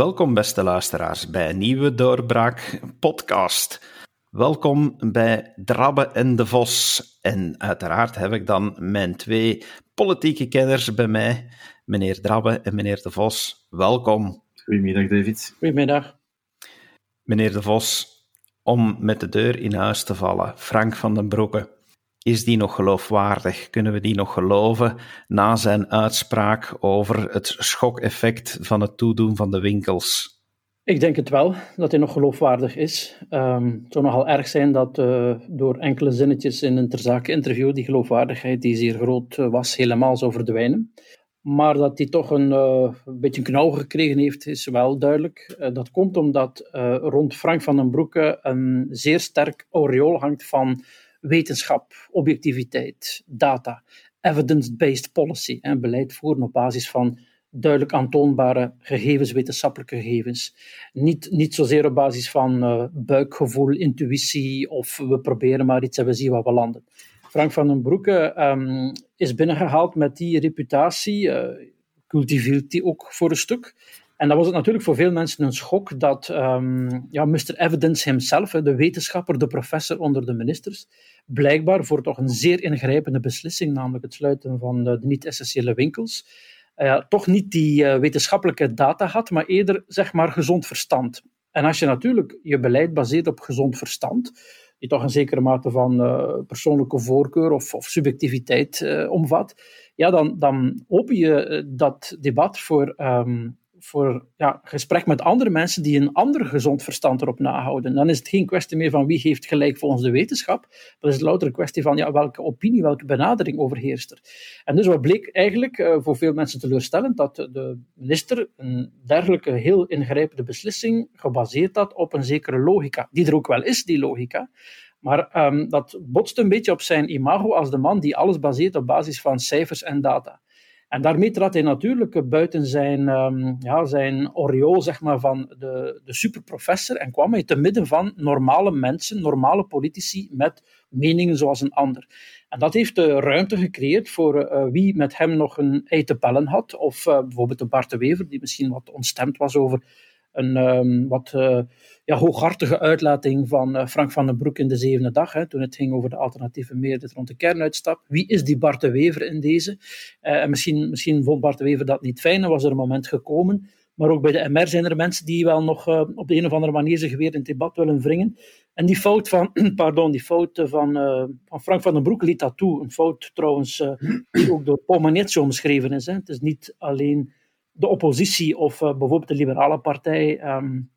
Welkom, beste luisteraars, bij een nieuwe Doorbraak podcast. Welkom bij Drabbe en de Vos. En uiteraard heb ik dan mijn twee politieke kenners bij mij, meneer Drabbe en meneer de Vos. Welkom. Goedemiddag, David. Goedemiddag. Meneer de Vos, om met de deur in huis te vallen, Frank van den Broeke. Is die nog geloofwaardig? Kunnen we die nog geloven na zijn uitspraak over het schokeffect van het toedoen van de winkels? Ik denk het wel, dat hij nog geloofwaardig is. Um, het zou nogal erg zijn dat uh, door enkele zinnetjes in een terzake interview die geloofwaardigheid, die zeer groot uh, was, helemaal zou verdwijnen. Maar dat hij toch een, een beetje knauw gekregen heeft, is wel duidelijk. dat komt omdat rond Frank van den Broeke een zeer sterk aureool hangt van wetenschap, objectiviteit, data, evidence-based policy en beleid voeren op basis van duidelijk aantoonbare gegevens, wetenschappelijke gegevens. Niet, niet zozeer op basis van uh, buikgevoel, intuïtie of we proberen maar iets en we zien waar we landen. Frank van den Broeke um, is binnengehaald met die reputatie, uh, cultiveert die ook voor een stuk. En dat was het natuurlijk voor veel mensen een schok dat um, ja, Mr. Evidence himself, de wetenschapper, de professor onder de ministers, blijkbaar voor toch een zeer ingrijpende beslissing, namelijk het sluiten van de, niet-essentiële winkels, uh, toch niet die uh, wetenschappelijke data had, maar eerder zeg maar gezond verstand. En als je natuurlijk je beleid baseert op gezond verstand, die toch een zekere mate van uh, persoonlijke voorkeur of, of subjectiviteit omvat, ja, dan, dan open je dat debat voor um, voor ja, gesprek met andere mensen die een ander gezond verstand erop nahouden. Dan is het geen kwestie meer van wie heeft gelijk volgens de wetenschap, maar het is louter een kwestie van ja, welke opinie, welke benadering overheerst er. En dus wat bleek eigenlijk uh, voor veel mensen teleurstellend, dat de minister een dergelijke heel ingrijpende beslissing gebaseerd had op een zekere logica, die er ook wel is, die logica, maar um, dat botst een beetje op zijn imago als de man die alles baseert op basis van cijfers en data. En daarmee trad hij natuurlijk buiten zijn, um, ja, zijn oriool zeg maar, van de, de superprofessor en kwam hij te midden van normale mensen, normale politici met meningen zoals een ander. En dat heeft de ruimte gecreëerd voor uh, wie met hem nog een ei te pellen had, of uh, bijvoorbeeld een Bart de Wever, die misschien wat ontstemd was over een um, wat uh, ja, hooghartige uitlating van uh, Frank van den Broek in de zevende dag, hè, toen het ging over de alternatieve meerderheid rond de kernuitstap. Wie is die Bart de Wever in deze? En misschien, misschien vond Bart de Wever dat niet fijn en was er een moment gekomen. Maar ook bij de MR zijn er mensen die wel nog op de een of andere manier zich weer in het debat willen wringen. En die fout van, pardon, die fout van, van Frank van den Broek liet dat toe. Een fout trouwens die ook door Paul Magnet zo omschreven is. Hè. Het is niet alleen de oppositie of uh, bijvoorbeeld de Liberale Partij um,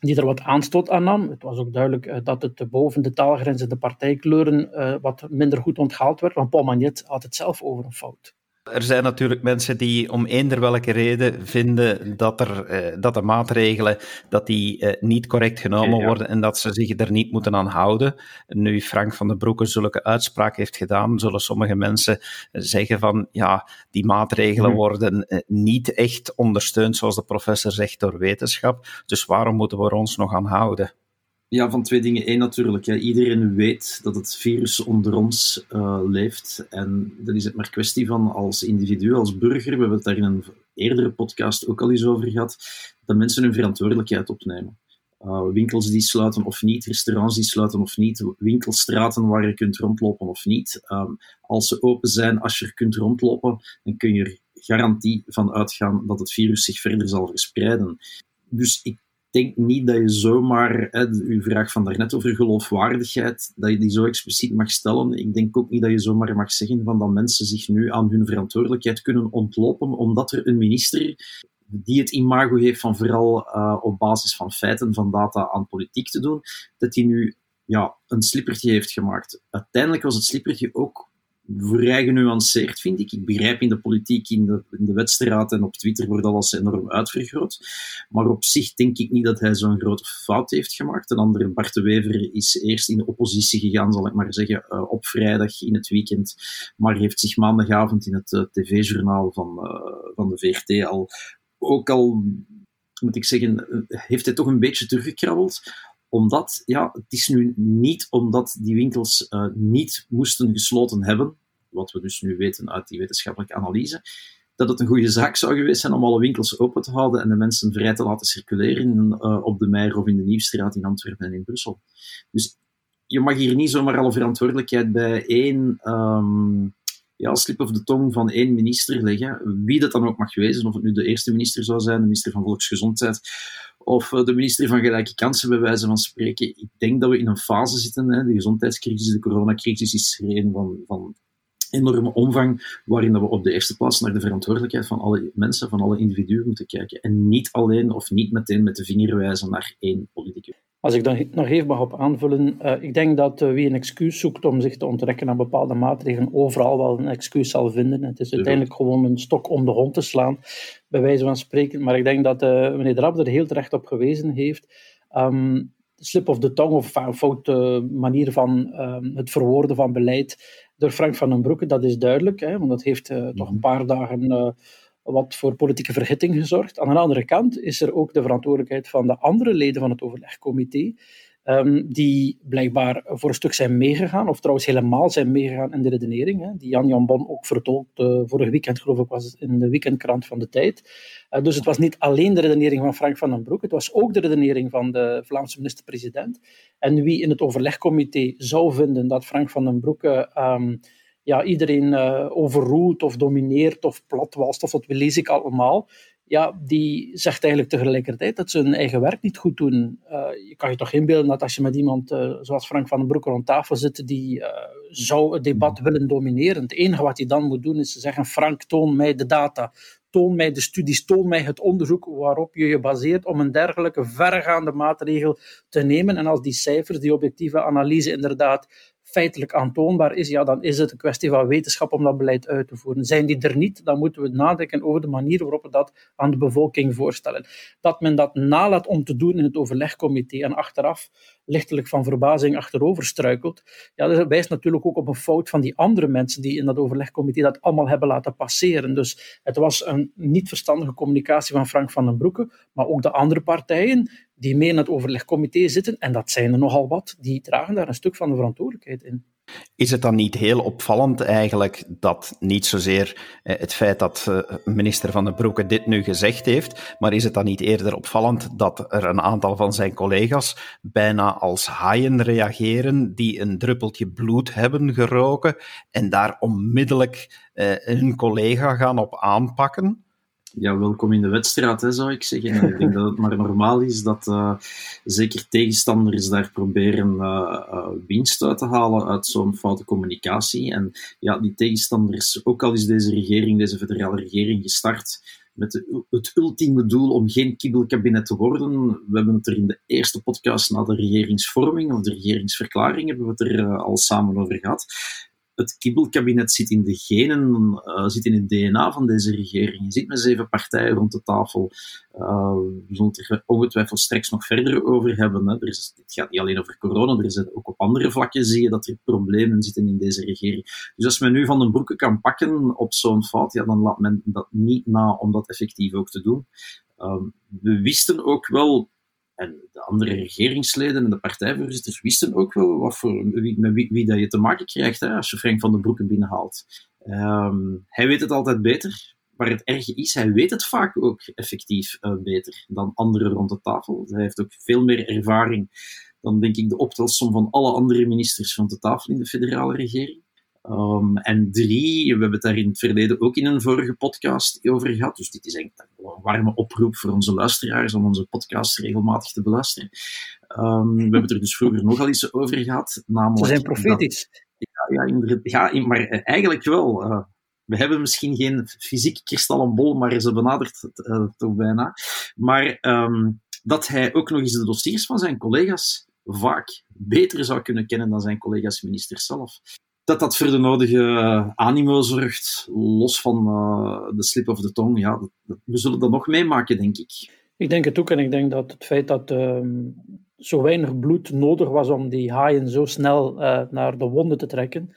die er wat aanstoot aan nam. Het was ook duidelijk uh, dat het boven de taalgrenzen, de partijkleuren, uh, wat minder goed onthaald werd, want Paul Magnet had het zelf over een fout. Er zijn natuurlijk mensen die om eender welke reden vinden dat, er, eh, dat de maatregelen dat die, eh, niet correct genomen ja. worden en dat ze zich er niet moeten aan houden. Nu Frank van den Broeke zulke uitspraak heeft gedaan, zullen sommige mensen zeggen van ja, die maatregelen hmm. worden eh, niet echt ondersteund, zoals de professor zegt, door wetenschap. Dus waarom moeten we er ons nog aan houden? Ja, van twee dingen. Eén natuurlijk. Ja. Iedereen weet dat het virus onder ons uh, leeft. En dan is het maar kwestie van als individu, als burger, we hebben het daar in een eerdere podcast ook al eens over gehad, dat mensen hun verantwoordelijkheid opnemen. Uh, winkels die sluiten of niet, restaurants die sluiten of niet, winkelstraten waar je kunt rondlopen of niet. Um, als ze open zijn, als je er kunt rondlopen, dan kun je er garantie van uitgaan dat het virus zich verder zal verspreiden. Dus ik denk niet dat je zomaar, uw vraag van daarnet over geloofwaardigheid, dat je die zo expliciet mag stellen. Ik denk ook niet dat je zomaar mag zeggen van dat mensen zich nu aan hun verantwoordelijkheid kunnen ontlopen, omdat er een minister die het imago heeft van vooral uh, op basis van feiten, van data aan politiek te doen, dat hij nu ja, een slippertje heeft gemaakt. Uiteindelijk was het slippertje ook vrij genuanceerd, vind ik. Ik begrijp in de politiek, in de, in de wedstrijd en op Twitter wordt alles enorm uitvergroot. Maar op zich denk ik niet dat hij zo'n grote fout heeft gemaakt. Een andere, Bart de Wever, is eerst in de oppositie gegaan, zal ik maar zeggen, uh, op vrijdag in het weekend. Maar heeft zich maandagavond in het uh, tv-journaal van, uh, van de VRT al, ook al, moet ik zeggen, heeft hij toch een beetje teruggekrabbeld omdat, ja, het is nu niet omdat die winkels uh, niet moesten gesloten hebben, wat we dus nu weten uit die wetenschappelijke analyse. dat het een goede zaak zou geweest zijn om alle winkels open te houden en de mensen vrij te laten circuleren uh, op de Meijer of in de Nieuwstraat in Antwerpen en in Brussel. Dus je mag hier niet zomaar alle verantwoordelijkheid bij één um, ja, slip of de tong van één minister leggen, wie dat dan ook mag wezen, of het nu de eerste minister zou zijn, de minister van Volksgezondheid, of eh, de minister van Gelijke Kansen, bij wijze van spreken. Ik denk dat we in een fase zitten, hè, de gezondheidscrisis, de coronacrisis is een van, van enorme omvang, waarin dat we op de eerste plaats naar de verantwoordelijkheid van alle mensen, van alle individuen moeten kijken. En niet alleen of niet meteen met de vinger wijzen naar één politicus. Als ik dan nog even mag op aanvullen, uh, ik denk dat uh, wie een excuus zoekt om zich te onttrekken aan bepaalde maatregelen, overal wel een excuus zal vinden. Het is uiteindelijk gewoon een stok om de hond te slaan, bij wijze van spreken. Maar ik denk dat uh, meneer Drab er heel terecht op gewezen heeft. Um, slip of the tongue of een foute manier van um, het verwoorden van beleid door Frank van den Broeke, dat is duidelijk, hè, want dat heeft toch een mhm. paar dagen wat voor politieke verhitting gezorgd. Aan de andere kant is er ook de verantwoordelijkheid van de andere leden van het overlegcomité, um, die blijkbaar voor een stuk zijn meegegaan, of trouwens helemaal zijn meegegaan in de redenering, hè, die Jan Jan Bon ook vertolkt uh, vorig weekend, geloof ik, was in de weekendkrant van de tijd. Uh, dus het was niet alleen de redenering van Frank van den Broek, het was ook de redenering van de Vlaamse minister-president. En wie in het overlegcomité zou vinden dat Frank van den Broek um, ja, iedereen uh, overroelt of domineert of platwalst, of dat lees ik allemaal, ja, die zegt eigenlijk tegelijkertijd dat ze hun eigen werk niet goed doen. Uh, je kan je toch inbeelden dat als je met iemand uh, zoals Frank van den Broek rond tafel zit, die uh, zou het debat willen domineren. Het enige wat hij dan moet doen is zeggen, Frank, toon mij de data, toon mij de studies, toon mij het onderzoek waarop je je baseert om een dergelijke verregaande maatregel te nemen. En als die cijfers, die objectieve analyse inderdaad feitelijk aantoonbaar is, ja, dan is het een kwestie van wetenschap om dat beleid uit te voeren. Zijn die er niet, dan moeten we nadenken over de manier waarop we dat aan de bevolking voorstellen. Dat men dat nalaat om te doen in het overlegcomité en achteraf lichtelijk van verbazing achterover struikelt, ja, dat wijst natuurlijk ook op een fout van die andere mensen die in dat overlegcomité dat allemaal hebben laten passeren. Dus het was een niet verstandige communicatie van Frank van den Broeke, maar ook de andere partijen die mee in het overlegcomité zitten, en dat zijn er nogal wat, die dragen daar een stuk van de verantwoordelijkheid in. Is het dan niet heel opvallend eigenlijk dat niet zozeer eh, het feit dat eh, minister Van den Broeke dit nu gezegd heeft, maar is het dan niet eerder opvallend dat er een aantal van zijn collega's bijna als haaien reageren die een druppeltje bloed hebben geroken en daar onmiddellijk uh, hun collega gaan op aanpakken? Ja, welkom in de wedstrijd, hè, zou ik zeggen. ik denk dat het maar normaal is dat uh, zeker tegenstanders daar proberen uh, uh, winst uit te halen uit zo'n foute communicatie. En ja, die tegenstanders, ook al is deze regering, deze federale regering, gestart met het ultieme doel om geen kibbelkabinet te worden. We hebben het er in de eerste podcast na de regeringsvorming, of de regeringsverklaring, hebben we het er al samen over gehad het kibbelkabinet zit in de genen, uh, zit in het DNA van deze regering. Je zit met zeven partijen rond de tafel. Uh, we zullen het er ongetwijfeld straks nog verder over hebben. Hè. Er is, het gaat niet alleen over corona, er is ook op andere vlakken zie je dat er problemen zitten in deze regering. Dus als men nu van de broeken kan pakken op zo'n fout, ja, dan laat men dat niet na om dat effectief ook te doen. Uh, we wisten ook wel en de andere regeringsleden en de partijvoorzitters wisten ook wel wat voor, wie, met wie, dat je te maken krijgt hè, als je Frank van den Broeke binnenhaalt. Um, hij weet het altijd beter. Maar het erge is, hij weet het vaak ook effectief uh, beter dan anderen rond de tafel. Hij heeft ook veel meer ervaring dan, denk ik, de optelsom van alle andere ministers rond de tafel in de federale regering. Um, en drie, we hebben het daar in het verleden ook in een vorige podcast over gehad. Dus dit is eigenlijk een warme oproep voor onze luisteraars om onze podcast regelmatig te beluisteren. Um, we hebben het er dus vroeger nogal eens over gehad. Namelijk Ze zijn profetisch. ja, ja, ja, maar eh, eigenlijk wel. Uh, we hebben misschien geen fysiek kristallenbol, maar ze benadert het uh, toch bijna. Maar um, dat hij ook nog eens de dossiers van zijn collega's vaak beter zou kunnen kennen dan zijn collega's ministers zelf dat dat voor de nodige uh, animo los van uh, de slip of de tong. Ja, dat, we zullen dat nog meemaken, denk ik. Ik denk het ook en ik denk dat het feit dat uh, zo weinig bloed nodig was om die haaien zo snel uh, naar de wonden te trekken,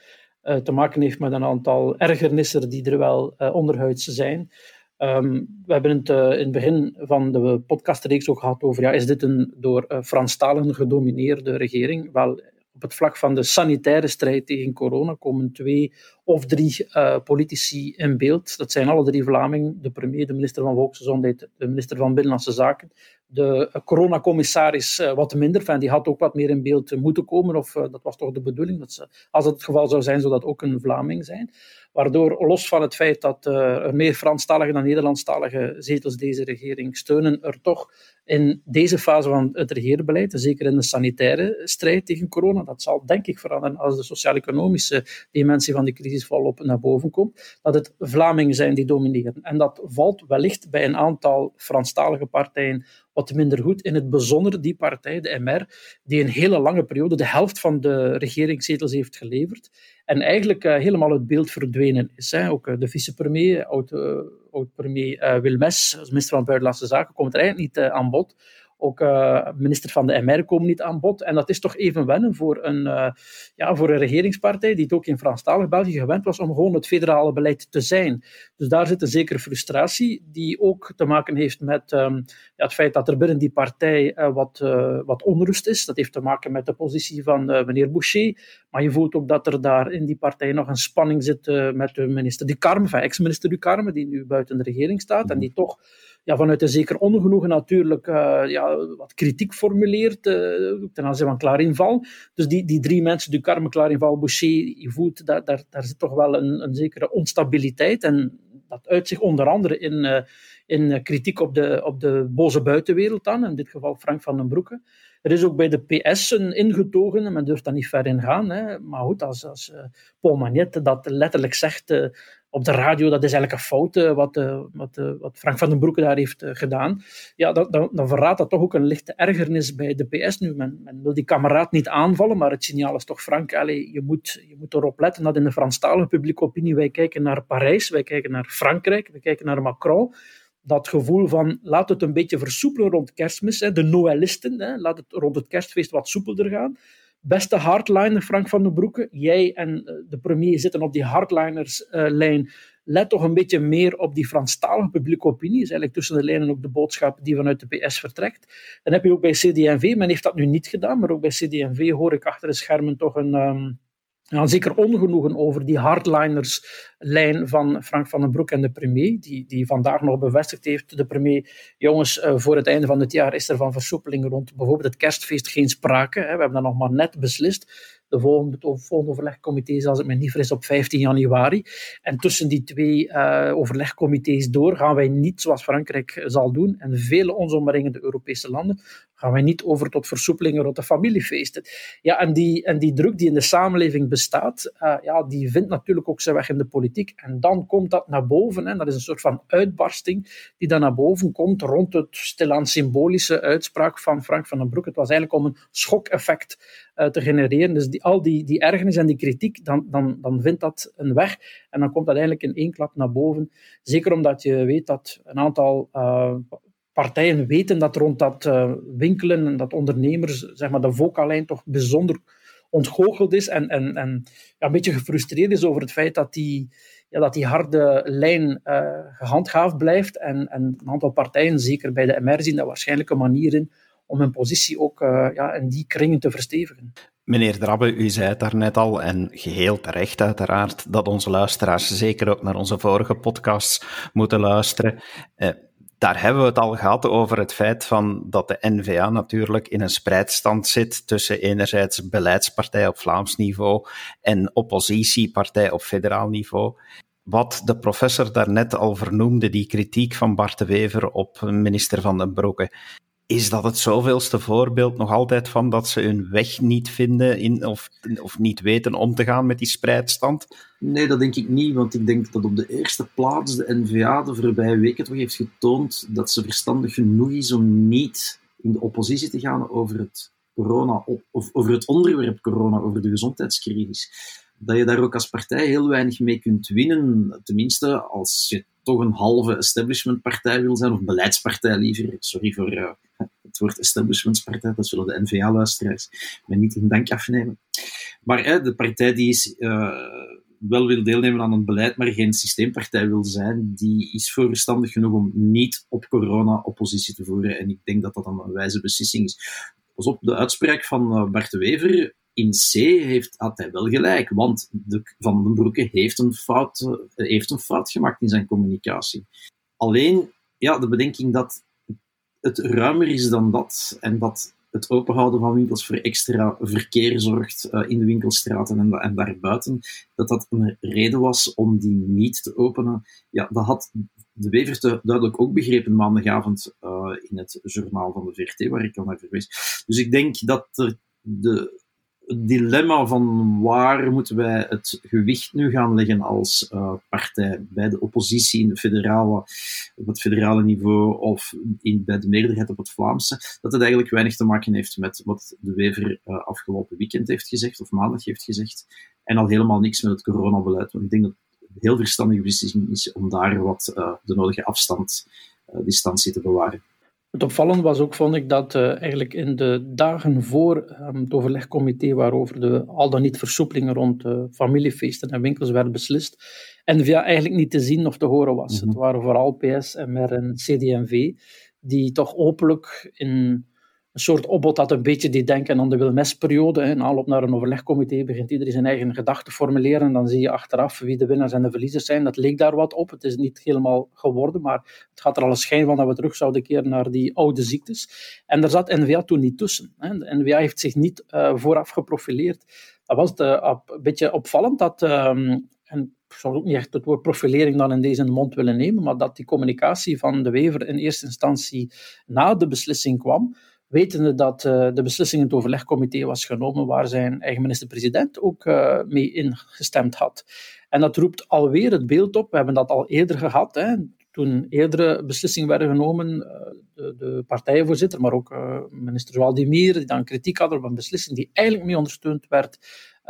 te maken heeft met een aantal ergernissen die er wel onderhuids zijn. Um, we hebben het in het begin van de podcastreeks ook gehad over, ja, is dit een door Franstalen gedomineerde regering? Wel, op het vlak van de sanitaire strijd tegen corona komen twee of drie uh, politici in beeld. Dat zijn alle drie Vlamingen, de premier, de minister van Volksgezondheid, de minister van Binnenlandse Zaken. De coronacommissaris uh, wat minder, van, die had ook wat meer in beeld moeten komen, of uh, dat was toch de bedoeling, dat ze, als het het geval zou zijn, zou dat ook een Vlaming zijn. Waardoor, los van het feit dat er meer Franstalige dan Nederlandstalige zetels deze regering steunen, er toch in deze fase van het regeerbeleid, zeker in de sanitaire strijd tegen corona, dat zal denk ik veranderen als de sociaal-economische dimensie van de crisis volop naar boven komt, dat het Vlamingen zijn die domineren. En dat valt wellicht bij een aantal Franstalige partijen wat minder goed. In het bijzonder die partij, de MR, die een hele lange periode de helft van de regeringszetels heeft geleverd en eigenlijk uh, helemaal het beeld verdwenen is. Hè. Ook uh, de vicepremier, oud-premier uh, Wilmes, als minister van Buitenlandse Zaken, komt er eigenlijk niet aan bod. Ook uh, minister van de MR komen niet aan bod. En dat is toch even wennen voor een, uh, ja, voor een regeringspartij die het ook in Franstalig België gewend was om gewoon het federale beleid te zijn. Dus daar zit een zekere frustratie die ook te maken heeft met um, ja, het feit dat er binnen die partij uh, wat, wat onrust is. Dat heeft te maken met de positie van meneer Boucher. Maar je voelt ook dat er daar in die partij nog een spanning zit met de minister Ducarme, ex-minister Ducarme, die nu buiten de regering staat en die toch ja, vanuit een zeker ongenoegen natuurlijk uh, ja, wat kritiek formuleert uh, ten aanzien van Clarinval. Dus die, die drie mensen, Ducarme, Clarinval, Boucher, je voelt, daar, daar, daar zit toch wel een, een zekere onstabiliteit en dat uit zich onder andere in, uh, in kritiek op de, op de boze buitenwereld dan, in dit geval Frank van den Broeke. Er is ook bij de PS een ingetogen, men durft daar niet ver in gaan, hè, maar goed, als, als Paul Magnette dat letterlijk zegt op de radio, dat is eigenlijk een fout uh, wat, uh, wat, uh, wat, Frank van den Broeke daar heeft gedaan. Ja, dan, verraadt dat toch ook een lichte ergernis bij de PS nu. Men, men, wil die kameraad niet aanvallen, maar het signaal is toch, Frank, allez, je, moet, je moet erop letten dat in de Franstalige publieke opinie wij kijken naar Parijs, wij kijken naar Frankrijk, wij kijken naar Macron. Dat gevoel van, laat het een beetje versoepelen rond kerstmis, hè, de Noëlisten, hè, laat het rond het kerstfeest wat soepelder gaan beste hardliner Frank van den Broeke, jij en eh, de premier zitten op die hardlinerslijn. Uh, Let toch een beetje meer op die Franstalige publieke opinie. Is eigenlijk tussen de lijnen ook de boodschap die vanuit de PS vertrekt. Dan heb je ook bij CD&V, men heeft dat nu niet gedaan, maar ook bij CD&V hoor ik achter de schermen toch een... Um, ja, zeker ongenoegen over die hardlinerslijn van Frank van den Broek en de premier, die, die vandaag nog bevestigd heeft, de premier, jongens, uh, voor het einde van het jaar is er van versoepeling rond bijvoorbeeld het kerstfeest geen sprake. We hebben dat nog maar net beslist. De volgende, het volgende overlegcomité als het me niet fris, op 15 januari. En tussen die twee uh, overlegcomité's door gaan wij niet, zoals Frankrijk zal doen, en vele ons omringende Europese landen, gaan wij niet over tot versoepelingen rond de familiefeesten. Ja, en die, en die druk die in de samenleving bestaat, uh, ja, die vindt natuurlijk ook zijn weg in de politiek. En dan komt dat naar boven. Hè. Dat is een soort van uitbarsting die dan naar boven komt rond het stilaan symbolische uitspraak van Frank van den Broek. Het was eigenlijk om een schokeffect uh, te genereren. Dus die, al die, die ergernis en die kritiek, dan, dan, dan vindt dat een weg. En dan komt dat eigenlijk in één klap naar boven. Zeker omdat je weet dat een aantal uh, partijen weten dat rond dat uh, winkelen en dat ondernemers, zeg maar, de vocalijn toch bijzonder ontgoocheld is en, en, en ja, een beetje gefrustreerd is over het feit dat die, ja, dat die harde lijn uh, gehandhaafd blijft. En, en een aantal partijen, zeker bij de MR, zien daar waarschijnlijk een manier in om hun positie ook uh, ja, in die kringen te verstevigen. Meneer Drabbe, u zei het daarnet al, en geheel terecht uiteraard, dat onze luisteraars zeker ook naar onze vorige podcasts moeten luisteren. Uh, daar hebben we het al gehad over het feit van dat de NVA natuurlijk in een spreidstand zit tussen enerzijds beleidspartij op Vlaams niveau en oppositiepartij op federaal niveau. Wat de professor daarnet al vernoemde, die kritiek van Bart de Wever op minister Van den Broeke. Is dat het zoveelste voorbeeld nog altijd van dat ze hun weg niet vinden in, of, of niet weten om te gaan met die spreidstand? Nee, dat denk ik niet, want ik denk dat op de eerste plaats de NVA de voorbije weken toch heeft getoond dat ze verstandig genoeg is om niet in de oppositie te gaan over het, corona, of over het onderwerp corona, over de gezondheidscrisis. Dat je daar ook als partij heel weinig mee kunt winnen, tenminste als je toch een halve establishmentpartij wil zijn, of beleidspartij liever. Sorry voor uh, het woord establishmentspartij, dat zullen de NVA-luisteraars me niet in dank afnemen. Maar de partij die is, uh, wel wil deelnemen aan het beleid, maar geen systeempartij wil zijn, die is voor verstandig genoeg om niet op corona oppositie te voeren. En ik denk dat dat een wijze beslissing is. Pas op, de uitspraak van Bart de Wever in C heeft, had hij wel gelijk, want de, Van den Broeke heeft een, fout, uh, heeft een fout gemaakt in zijn communicatie. Alleen, ja, de bedenking dat het ruimer is dan dat en dat het openhouden van winkels voor extra verkeer zorgt uh, in de winkelstraten en, en daarbuiten, dat dat een reden was om die niet te openen. Ja, dat had de Wever duidelijk ook begrepen maandagavond uh, in het journaal van de VRT, waar ik al naar verwees. Dus ik denk dat er de, dilemma van waar moeten wij het gewicht nu gaan leggen als uh, partij bij de oppositie in de federale, op het federale niveau of in, bij de meerderheid op het Vlaamse, dat het eigenlijk weinig te maken heeft met wat de Wever uh, afgelopen weekend heeft gezegd of maandag heeft gezegd en al helemaal niks met het coronabeleid. Want ik denk dat het heel verstandige beslissing is om daar wat uh, de nodige afstand, distantie te bewaren. Het opvallende was ook, vond ik, dat uh, eigenlijk in de dagen voor um, het overlegcomité waarover de al dan niet versoepelingen rond uh, familiefeesten en winkels werden beslist, N-VA eigenlijk niet te zien of te horen was. Mm -hmm. Het waren vooral PS, MR en CD&V die toch openlijk in een soort opbod dat een beetje die denken aan de Wilmes-periode. In aanloop naar een overlegcomité begint iedereen zijn eigen gedachten formuleren en dan zie je achteraf wie de winnaars en de verliezers zijn. Dat leek daar wat op. Het is niet helemaal geworden, maar het gaat er al een schijn van dat we terug zouden keren naar die oude ziektes. En daar zat NVA toen niet tussen. De NVA heeft zich niet uh, vooraf geprofileerd. Dat was een beetje opvallend dat... Um, en ik zou ook niet echt het woord profilering dan in deze mond willen nemen, maar dat die communicatie van de Wever in eerste instantie na de beslissing kwam, wetende dat uh, de beslissing in het overlegcomité was genomen waar zijn eigen minister-president ook uh, mee ingestemd had. En dat roept alweer het beeld op, we hebben dat al eerder gehad, hè, toen eerdere beslissingen werden genomen, uh, de, de, partijvoorzitter, maar ook minister Waldemir, die dan kritiek hadden op een beslissing die eigenlijk mee ondersteund werd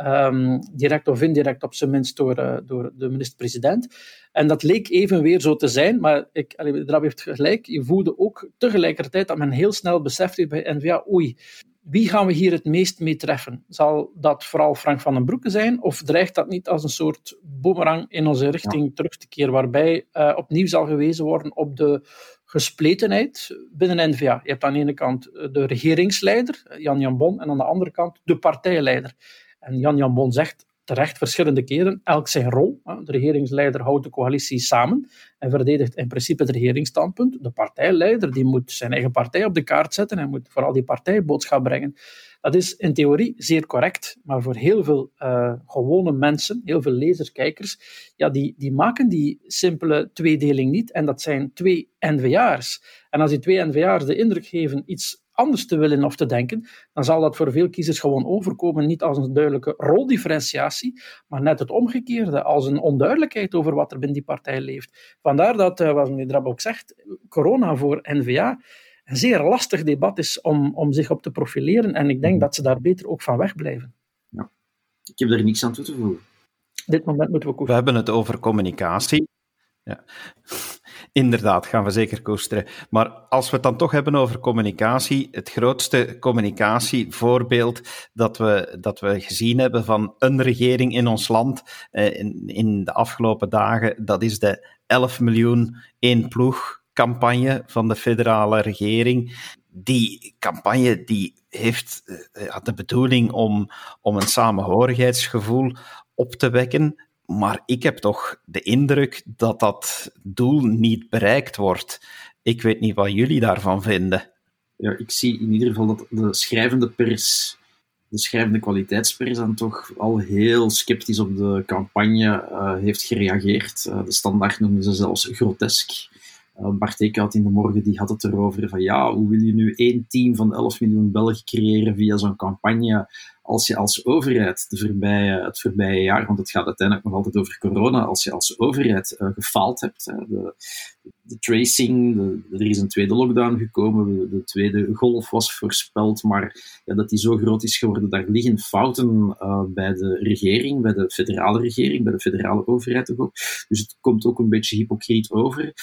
Um, direct of indirect op zijn minst door, uh, door de minister-president. En dat leek even weer zo te zijn, maar ik, Drab heeft gelijk, je voelde ook tegelijkertijd dat men heel snel besefte bij NVA, oei, wie gaan we hier het meest mee treffen? Zal dat vooral Frank van den Broeke zijn, of dreigt dat niet als een soort boemerang in onze richting ja. terug te keren, waarbij uh, opnieuw zal gewezen worden op de gespletenheid binnen NVA. Je hebt aan de ene kant de regeringsleider, Jan Jan Bon, en aan de andere kant de partijleider. En Jan Jan Bon zegt terecht verschillende keren elk zijn rol. De regeringsleider houdt de coalitie samen en verdedigt in principe het regeringsstandpunt. De partijleider die moet zijn eigen partij op de kaart zetten en moet vooral die partijboodschap brengen. Dat is in theorie zeer correct, maar voor heel veel uh, gewone mensen, heel veel lezers, kijkers, ja, die, die maken die simpele tweedeling niet. En dat zijn twee NVA'ers. En als die twee NVA'ers de indruk geven iets anders te willen of te denken, dan zal dat voor veel kiezers gewoon overkomen, niet als een duidelijke roldifferentiatie, maar net het omgekeerde, als een onduidelijkheid over wat er binnen die partij leeft. Vandaar dat, uh, wat meneer Drab ook zegt, corona voor N-VA een zeer lastig debat is om, om zich op te profileren en ik denk dat ze daar beter ook van wegblijven. Ja. Ik heb daar niks aan toe te voegen. Dit moment moeten we. We hebben het over communicatie. Ja. Inderdaad, gaan we zeker koesteren. Maar als we het dan toch hebben over communicatie, het grootste communicatievoorbeeld dat we, dat we gezien hebben van een regering in ons land eh, in, in de afgelopen dagen, dat is de 11 miljoen één ploeg campagne van de federale regering. Die campagne die heeft uh, had de bedoeling om, om een samenhorigheidsgevoel op te wekken maar ik heb toch de indruk dat dat doel niet bereikt wordt. Ik weet niet wat jullie daarvan vinden. Ja, ik zie in ieder geval dat de schrijvende pers, de schrijvende kwaliteitspers, dan toch al heel sceptisch op de campagne uh, heeft gereageerd. Uh, de standaard noemden ze zelfs grotesk. Uh, Bart Eekhout in de morgen die had het erover van ja, hoe wil je nu één team van 11 miljoen Belgen creëren via zo'n campagne als je als overheid de voorbije, het voorbije jaar, want het gaat uiteindelijk nog altijd over corona, als je als overheid uh, gefaald hebt, de, de tracing, de, er is een tweede lockdown gekomen, de, tweede golf was voorspeld, maar ja, dat die zo groot is geworden, daar liggen fouten uh, bij de regering, bij de federale regering, bij de federale overheid ook. Dus het komt ook een beetje hypocriet over.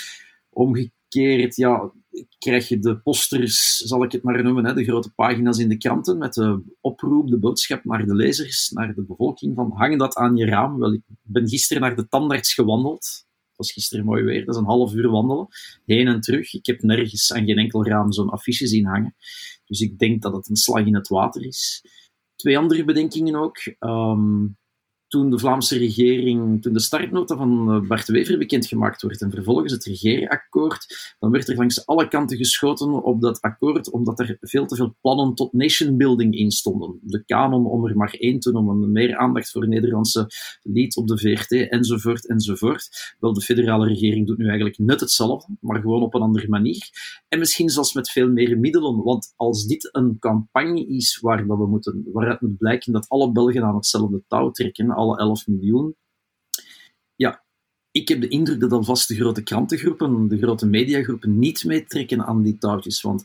Omgekeerd, ja, krijg je de posters, zal ik het maar noemen, hè, de grote pagina's in de kranten met de oproep, de boodschap naar de lezers, naar de bevolking van hang dat aan je raam. Wel, ik ben gisteren naar de tandarts gewandeld. Het was gisteren mooi weer, dat is een half uur wandelen, heen en terug. Ik heb nergens aan geen enkel raam zo'n affiche zien hangen. Dus ik denk dat het een slag in het water is. Twee andere bedenkingen ook. Ehm, toen de Vlaamse regering, toen de startnota van eh, Bart Wever bekendgemaakt wordt en vervolgens het regeerakkoord, dan werd er langs alle kanten geschoten op dat akkoord, omdat er veel te veel plannen tot nationbuilding in stonden. De kanon, om er maar één te noemen, meer aandacht voor Nederlandse lied op de VRT, enzovoort, enzovoort. Wel, de federale regering doet nu eigenlijk net hetzelfde, maar gewoon op een andere manier. En misschien zelfs met veel meer middelen, want als dit een campagne is waar dat we moeten, waaruit moet blijken dat alle Belgen aan hetzelfde touw trekken, alle 11 miljoen. Ja, ik heb de indruk dat alvast de grote krantengroepen, de grote mediagroepen niet meetrekken aan die touwtjes. Want,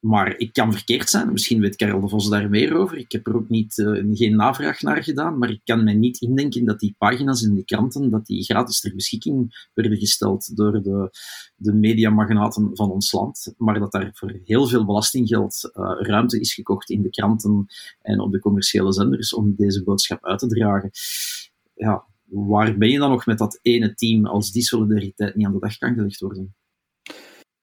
maar ik kan verkeerd zijn, misschien weet Karel de Vos daar meer over. Ik heb er ook niet, uh, geen navraag naar gedaan, maar ik kan mij niet indenken dat die pagina's in de kranten dat die gratis ter beschikking werden gesteld door de, de mediamagnaten van ons land, maar dat daar voor heel veel belastinggeld uh, ruimte is gekocht in de kranten en op de commerciële zenders om deze boodschap uit te dragen. Ja, waar ben je dan nog met dat ene team als die solidariteit niet aan de dag kan gelegd worden?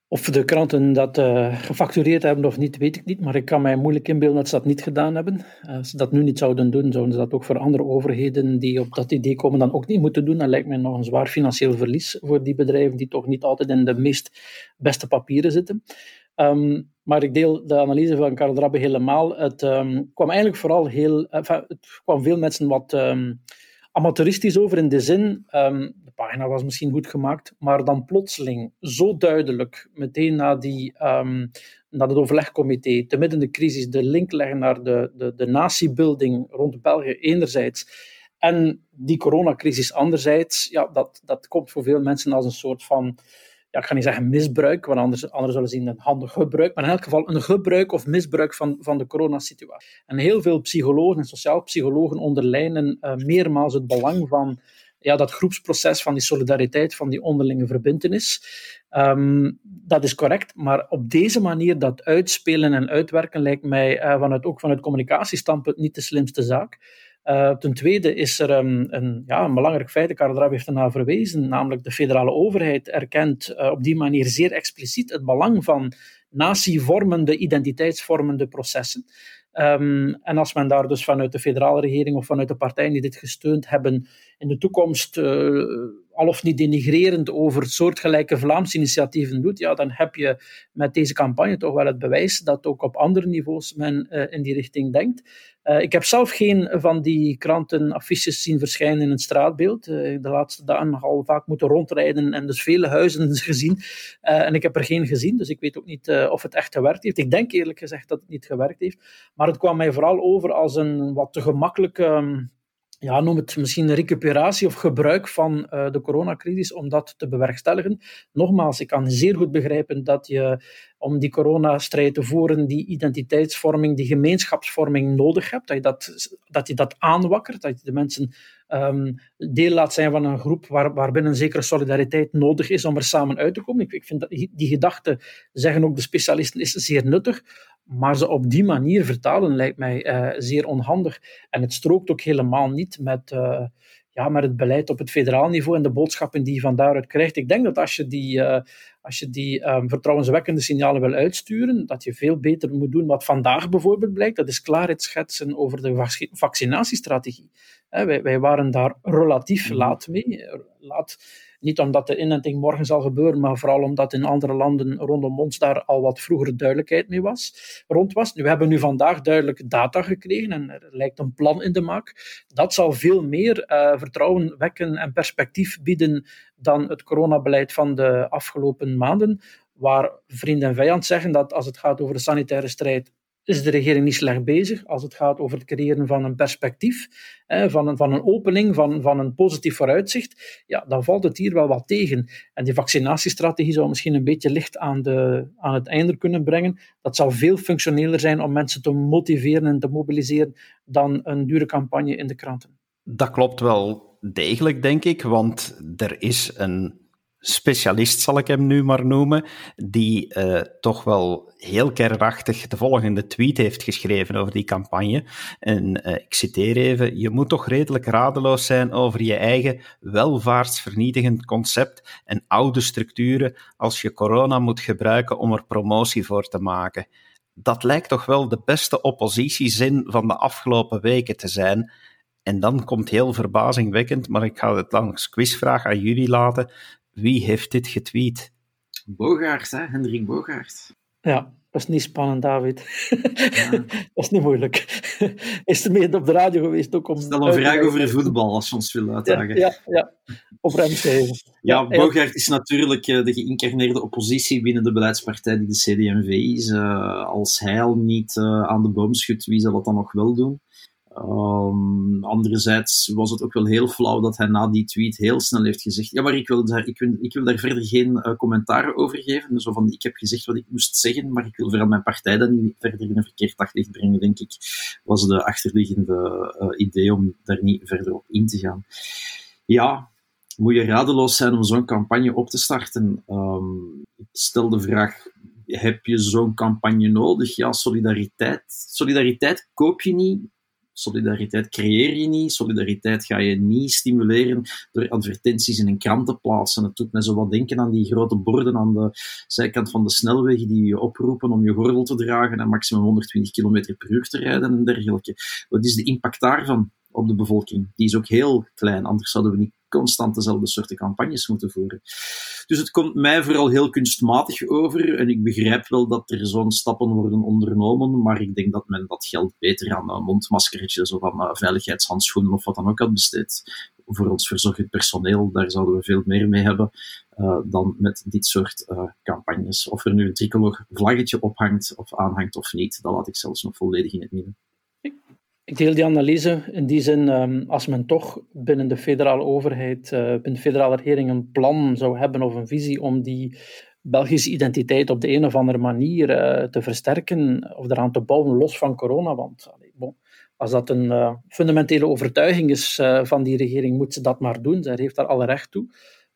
Of de kranten dat uh, gefactureerd hebben of niet, weet ik niet. Maar ik kan mij moeilijk inbeelden dat ze dat niet gedaan hebben. Als ze dat nu niet zouden doen, zouden ze dat ook voor andere overheden die op dat idee komen dan ook niet moeten doen. Dat lijkt mij nog een zwaar financieel verlies voor die bedrijven die toch niet altijd in de meest beste papieren zitten. Um, maar ik deel de analyse van Karel Drabbe helemaal. Het um, kwam eigenlijk vooral heel... Enfin, het kwam veel mensen wat... Um, amateuristisch over in de zin, pagina was misschien goed gemaakt, maar dan plotseling zo duidelijk, meteen na, die, um, na het overlegcomité, te midden de crisis, de link leggen naar de, de, de natiebuilding rond België enerzijds en die coronacrisis anderzijds, ja, dat, dat komt voor veel mensen als een soort van ja, ik ga niet zeggen misbruik, want anders, anders zullen zien een handig gebruik, maar in elk geval een gebruik of misbruik van, van de coronasituatie. En heel veel psychologen en sociaal psychologen onderlijnen uh, meermaals het belang van ja, dat groepsproces, van die solidariteit, van die onderlinge verbindenis. Um, dat is correct, maar op deze manier dat uitspelen en uitwerken lijkt mij uh, vanuit, ook vanuit communicatiestandpunt niet de slimste zaak. Uh, ten tweede is er um, een, ja, een belangrijk feit, Drab heeft ernaar verwezen, namelijk de federale overheid erkent uh, op die manier zeer expliciet het belang van natievormende, identiteitsvormende processen. Um, en als men daar dus vanuit de federale regering of vanuit de partijen die dit gesteund hebben in de toekomst uh, al of niet denigrerend over soortgelijke Vlaamse initiatieven doet, ja, dan heb je met deze campagne toch wel het bewijs dat ook op andere niveaus men uh, in die richting denkt. Uh, ik heb zelf geen van die krantenaffiches zien verschijnen in het straatbeeld. Uh, de laatste dagen nogal vaak moeten rondrijden en dus vele huizen gezien. en ik heb er geen gezien, dus ik weet ook niet of het echt gewerkt heeft. Ik denk eerlijk gezegd dat het niet gewerkt heeft. Maar het kwam mij vooral over als een wat te gemakkelijke... Um, ja, noem het misschien recuperatie of gebruik van uh, de coronacrisis om dat te bewerkstelligen. Nogmaals, ik kan zeer goed begrijpen dat je om die coronastrijd te voeren, die identiteitsvorming, die gemeenschapsvorming nodig hebt. Dat je dat, dat, je dat aanwakkert, dat je de mensen um, deel laat zijn van een groep waar, waarbinnen een zekere solidariteit nodig is om er samen uit te komen. Ik, ik vind dat die, die gedachte, zeggen ook de specialisten, is zeer nuttig. Maar ze op die manier vertalen lijkt mij uh, zeer onhandig. En het strookt ook helemaal niet met, uh, ja, met het beleid op het federaal niveau en de boodschappen die je van daaruit krijgt. Ik denk dat als je die, uh, als je die um, vertrouwenswekkende signalen wil uitsturen, dat je veel beter moet doen wat vandaag bijvoorbeeld blijkt. Dat is klaarheid schetsen over de vaccinatiestrategie. Wij, wij, waren daar relatief mhm. laat mee. Laat, niet omdat de inenting morgen zal gebeuren, maar vooral omdat in andere landen rondom ons daar al wat vroeger duidelijkheid mee was, rond was. Nu, we hebben nu vandaag duidelijk data gekregen en er lijkt een plan in de maak. Dat zal veel meer uh, vertrouwen wekken en perspectief bieden dan het coronabeleid van de afgelopen maanden, waar vriend en vijand zeggen dat als het gaat over de sanitaire strijd is de regering niet slecht bezig als het gaat over het creëren van een perspectief, van, een, van een opening, van, van een positief vooruitzicht. Ja, dan valt het hier wel wat tegen. En die vaccinatiestrategie zou misschien een beetje licht aan, de, aan het einde kunnen brengen. Dat zal veel functioneler zijn om mensen te motiveren en te mobiliseren dan een dure campagne in de kranten. Dat klopt wel degelijk, denk ik, want er is een specialist, zal ik hem nu maar noemen, die uh, toch wel heel kerachtig de volgende tweet heeft geschreven over die campagne. En uh, ik citeer even: Je moet toch redelijk radeloos zijn over je eigen welvaartsvernietigend concept en oude structuren als je corona moet gebruiken om er promotie voor te maken. dat lijkt toch wel de beste oppositiezin van de afgelopen weken te zijn. En dan komt heel verbazingwekkend, maar ik ga het langs quizvraag aan jullie laten. Wie heeft dit getweet? Bogaert, hè? Hendrik Bogaert. Ja, dat is niet spannend, David. Ja. dat is niet moeilijk. Is er mee op de radio geweest ook om... Stel een vraag over voetbal, als je ons wil uitdagen. Ja, ja, ja. op. Ja, Bogaert is natuurlijk eh, de geïncarneerde oppositie binnen de beleidspartij die de CD&V is. Uh, als hij al niet uh, aan de boom schudt, wie zal dat dan nog wel doen? Um, anderzijds was het ook wel heel flauw dat hij na die tweet heel snel heeft gezegd: Ja, maar ik wil daar, ik wil, ik wil daar verder geen uh, commentaar over geven. Zo van: Ik heb gezegd wat ik moest zeggen, maar ik wil vooral mijn partij dan niet verder in een verkeerd daglicht brengen, denk ik. Was de achterliggende uh, idee om daar niet verder op in te gaan. Ja, moet je radeloos zijn om zo'n campagne op te starten? Um, ik stel de vraag: heb je zo'n campagne nodig? Ja, solidariteit. Solidariteit koop je niet Solidariteit creëer je niet. Solidariteit ga je niet stimuleren door advertenties in een krant te plaatsen. Het doet mij zo wat denken aan die grote borden aan de zijkant van de snelweg die je oproepen om je gordel te dragen en maximum 120 km per uur te rijden en dergelijke. Wat is de impact daarvan op de bevolking? Die is ook heel klein, anders zouden we niet constant dezelfde soorten campagnes moeten voeren. Dus het komt mij vooral heel kunstmatig over en ik begrijp wel dat er zo'n stappen worden ondernomen, maar ik denk dat men dat geld beter aan een mondmaskertjes of aan veiligheidshandschoenen of wat dan ook had besteed. Voor ons verzorgend personeel, daar zouden we veel meer mee hebben uh, dan met dit soort campagnes. Of er nu een tricolor vlaggetje ophangt of aanhangt of niet, dat laat ik zelfs nog volledig in het midden. Ik deel die analyse in die zin, um, als men toch binnen de federale overheid, uh, binnen de federale regering een plan zou hebben of een visie om die Belgische identiteit op de een of andere manier uh, te versterken of eraan te bouwen, los van corona. Want als dat een uh, fundamentele overtuiging is van die regering, moet ze dat maar doen. Zij heeft daar alle recht toe.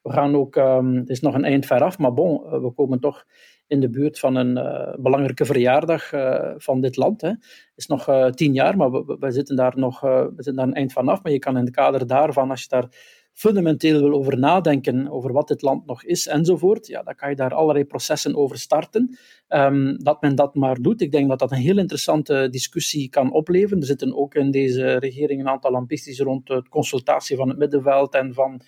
We gaan ook, het is nog een eind ver af, maar bon, we komen toch in de buurt van een uh, belangrijke verjaardag uh, van dit land. Het is nog uh, tien jaar, maar we, zitten daar nog we zitten daar een eind van af. Maar je kan in het kader daarvan, als je daar fundamenteel wil over nadenken, over wat dit land nog is enzovoort, ja, dan kan je daar allerlei processen over starten. Um, dat men dat maar doet. Ik denk dat dat een heel interessante discussie kan opleveren. Er zitten ook in deze regering een aantal ambities rond de consultatie van het middenveld en van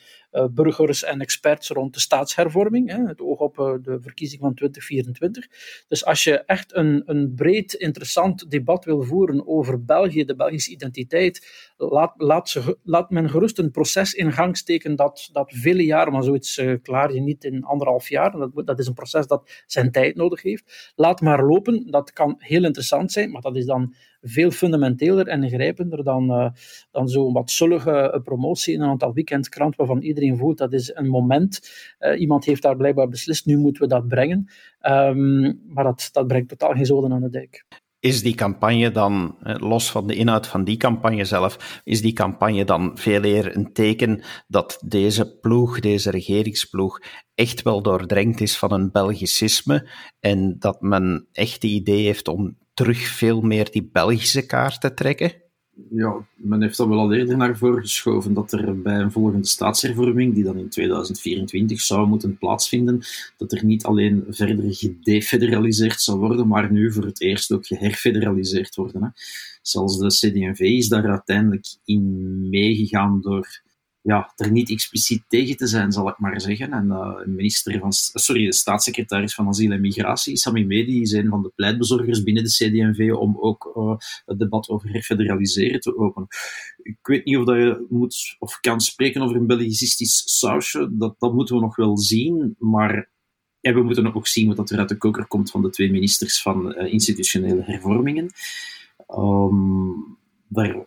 burgers en experts rond de staatshervorming, hè, het oog op uh, de verkiezing van 2024. Dus als je echt een, een breed, interessant debat wil voeren over België, de Belgische identiteit, laat, laat, ze, laat men gerust een proces in gang steken dat, dat vele jaren, maar zoiets uh, klaar je niet in anderhalf jaar. Dat, dat is een proces dat zijn tijd nodig heeft. Laat maar lopen, dat kan heel interessant zijn, maar dat is dan veel fundamenteler en ingrijpender dan, uh, dan zo'n wat zullige promotie in een aantal weekendkrant waarvan iedereen voelt dat is een moment. Uh, iemand heeft daar blijkbaar beslist, nu moeten we dat brengen. Um, maar dat, dat brengt totaal geen zoden aan de dijk. Is die campagne dan, los van de inhoud van die campagne zelf, is die campagne dan veel eer een teken dat deze ploeg, deze regeringsploeg, echt wel doordrenkt is van een Belgicisme en dat men echt het idee heeft om terug veel meer die Belgische kaart te trekken? Ja, men heeft er wel al eerder naar voren geschoven dat er bij een volgende staatshervorming, die dan in 2024 zou moeten plaatsvinden, dat er niet alleen verder gedefederaliseerd zou worden, maar nu voor het eerst ook geherfederaliseerd worden. Hè. Zelfs de CD&V is daar uiteindelijk in meegegaan door ja, er niet expliciet tegen te zijn, zal ik maar zeggen. En uh, minister van, sorry, de staatssecretaris van Asiel en Migratie, Sami Medi, is een van de pleitbezorgers binnen de CD&V om ook uh, het debat over herfederaliseren te openen. Ik weet niet of dat je moet of kan spreken over een Belgicistisch sausje, dat, dat moeten we nog wel zien, maar en we moeten ook zien wat er uit de koker komt van de twee ministers van uh, institutionele hervormingen. Um, daar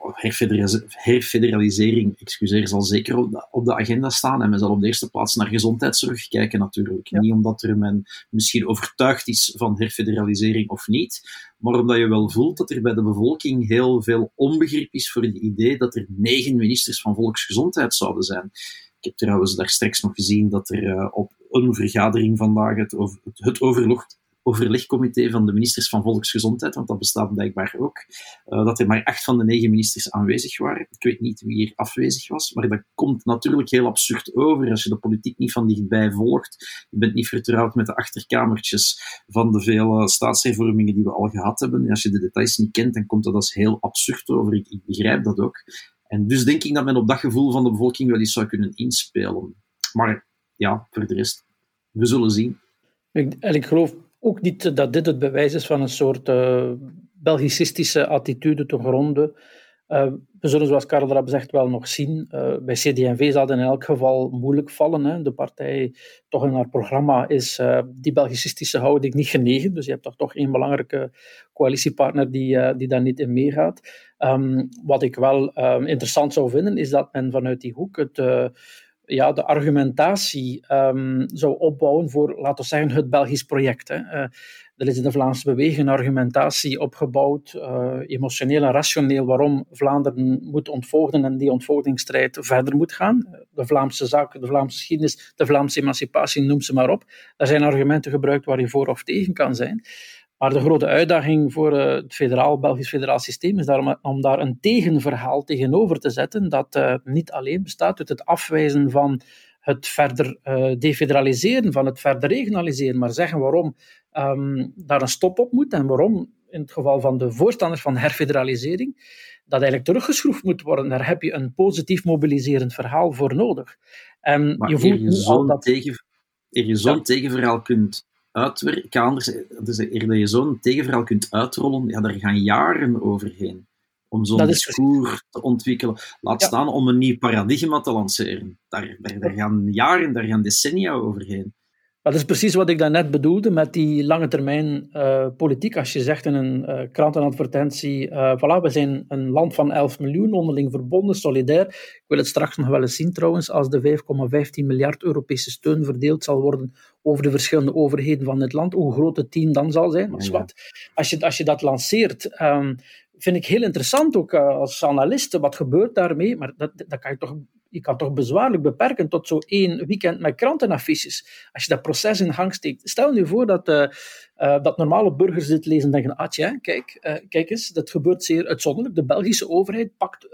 herfederalisering excuseer, zal zeker op de, op de, agenda staan. En men zal op de eerste plaats naar gezondheidszorg kijken natuurlijk. Niet omdat er men misschien overtuigd is van herfederalisering of niet, maar omdat je wel voelt dat er bij de bevolking heel veel onbegrip is voor het idee dat er negen ministers van volksgezondheid zouden zijn. Ik heb trouwens daar straks nog gezien dat er uh, op een vergadering vandaag het, over, het, het overlegcomité van de ministers van Volksgezondheid, want dat bestaat blijkbaar ook, uh, dat er maar acht van de negen ministers aanwezig waren. Ik weet niet wie hier afwezig was, maar dat komt natuurlijk heel absurd over als je de politiek niet van dichtbij volgt. Je bent niet vertrouwd met de achterkamertjes van de vele staatshervormingen die we al gehad hebben. En als je de details niet kent, dan komt dat als heel absurd over. Ik, ik begrijp dat ook. En dus denk ik dat men op dat gevoel van de bevolking wel eens zou kunnen inspelen. Maar ja, voor de rest, we zullen zien. Ik, en ik geloof ook niet dat dit het bewijs is van een soort uh, Belgicistische attitude te gronden. Uh, we zullen, zoals Karel erop zegt, wel nog zien. Uh, bij CD&V zal het in elk geval moeilijk vallen. Hè. De partij, toch in haar programma, is die Belgicistische houding niet genegen. Dus je hebt toch, toch één belangrijke coalitiepartner die, die daar niet in meegaat. Um, wat ik wel um, interessant zou vinden, is dat men vanuit die hoek het ja, de argumentatie um, zou opbouwen voor, laten we zeggen, het Belgisch project. Hè. Uh, er is in de Vlaamse beweging argumentatie opgebouwd, uh, emotioneel en rationeel, waarom Vlaanderen moet ontvolgen en die ontvolgingsstrijd verder moet gaan. De Vlaamse zaak, de Vlaamse geschiedenis, de Vlaamse emancipatie, noem ze maar op. Daar zijn argumenten gebruikt waar je voor of tegen kan zijn. Maar de grote uitdaging voor uh, het federaal, Belgisch federaal systeem is daarom om daar een tegenverhaal tegenover te zetten dat uh, niet alleen bestaat uit het afwijzen van het verder uh, defederaliseren, van het verder regionaliseren, maar zeggen waarom um, daar een stop op moet en waarom in het geval van de voorstanders van herfederalisering dat eigenlijk teruggeschroefd moet worden. Daar heb je een positief mobiliserend verhaal voor nodig. En maar je voelt dat... tegen, je zo'n ja. tegenverhaal kunt uitwerken, anders, dus eer dat je zo'n tegenverhaal kunt uitrollen, ja, daar gaan jaren overheen. Om zo'n discours te ontwikkelen. Laat staan om een nieuw paradigma te lanceren. Daar, daar, daar gaan jaren, daar gaan decennia overheen. Dat is precies wat ik daarnet bedoelde met die lange termijn uh, politiek. Als je zegt in een uh, krantenadvertentie, uh, voilà, we zijn een land van 11 miljoen, onderling verbonden, solidair. Ik wil het straks nog wel eens zien trouwens, als de 5,15 miljard Europese steun verdeeld zal worden over de verschillende overheden van het land, hoe groot het team dan zal zijn. Maar ja. wat, als, je, als je dat lanceert, um, vind ik heel interessant ook als analisten, wat gebeurt daarmee? Maar dat, dat kan je toch je kan toch bezwaarlijk beperken tot zo één weekend met krantenaffiches. Als je dat proces in gang steekt. Stel nu voor dat, uh, uh, dat normale burgers dit lezen en denken, ah tja, kijk, uh, kijk eens, dat gebeurt zeer uitzonderlijk. De Belgische overheid pakt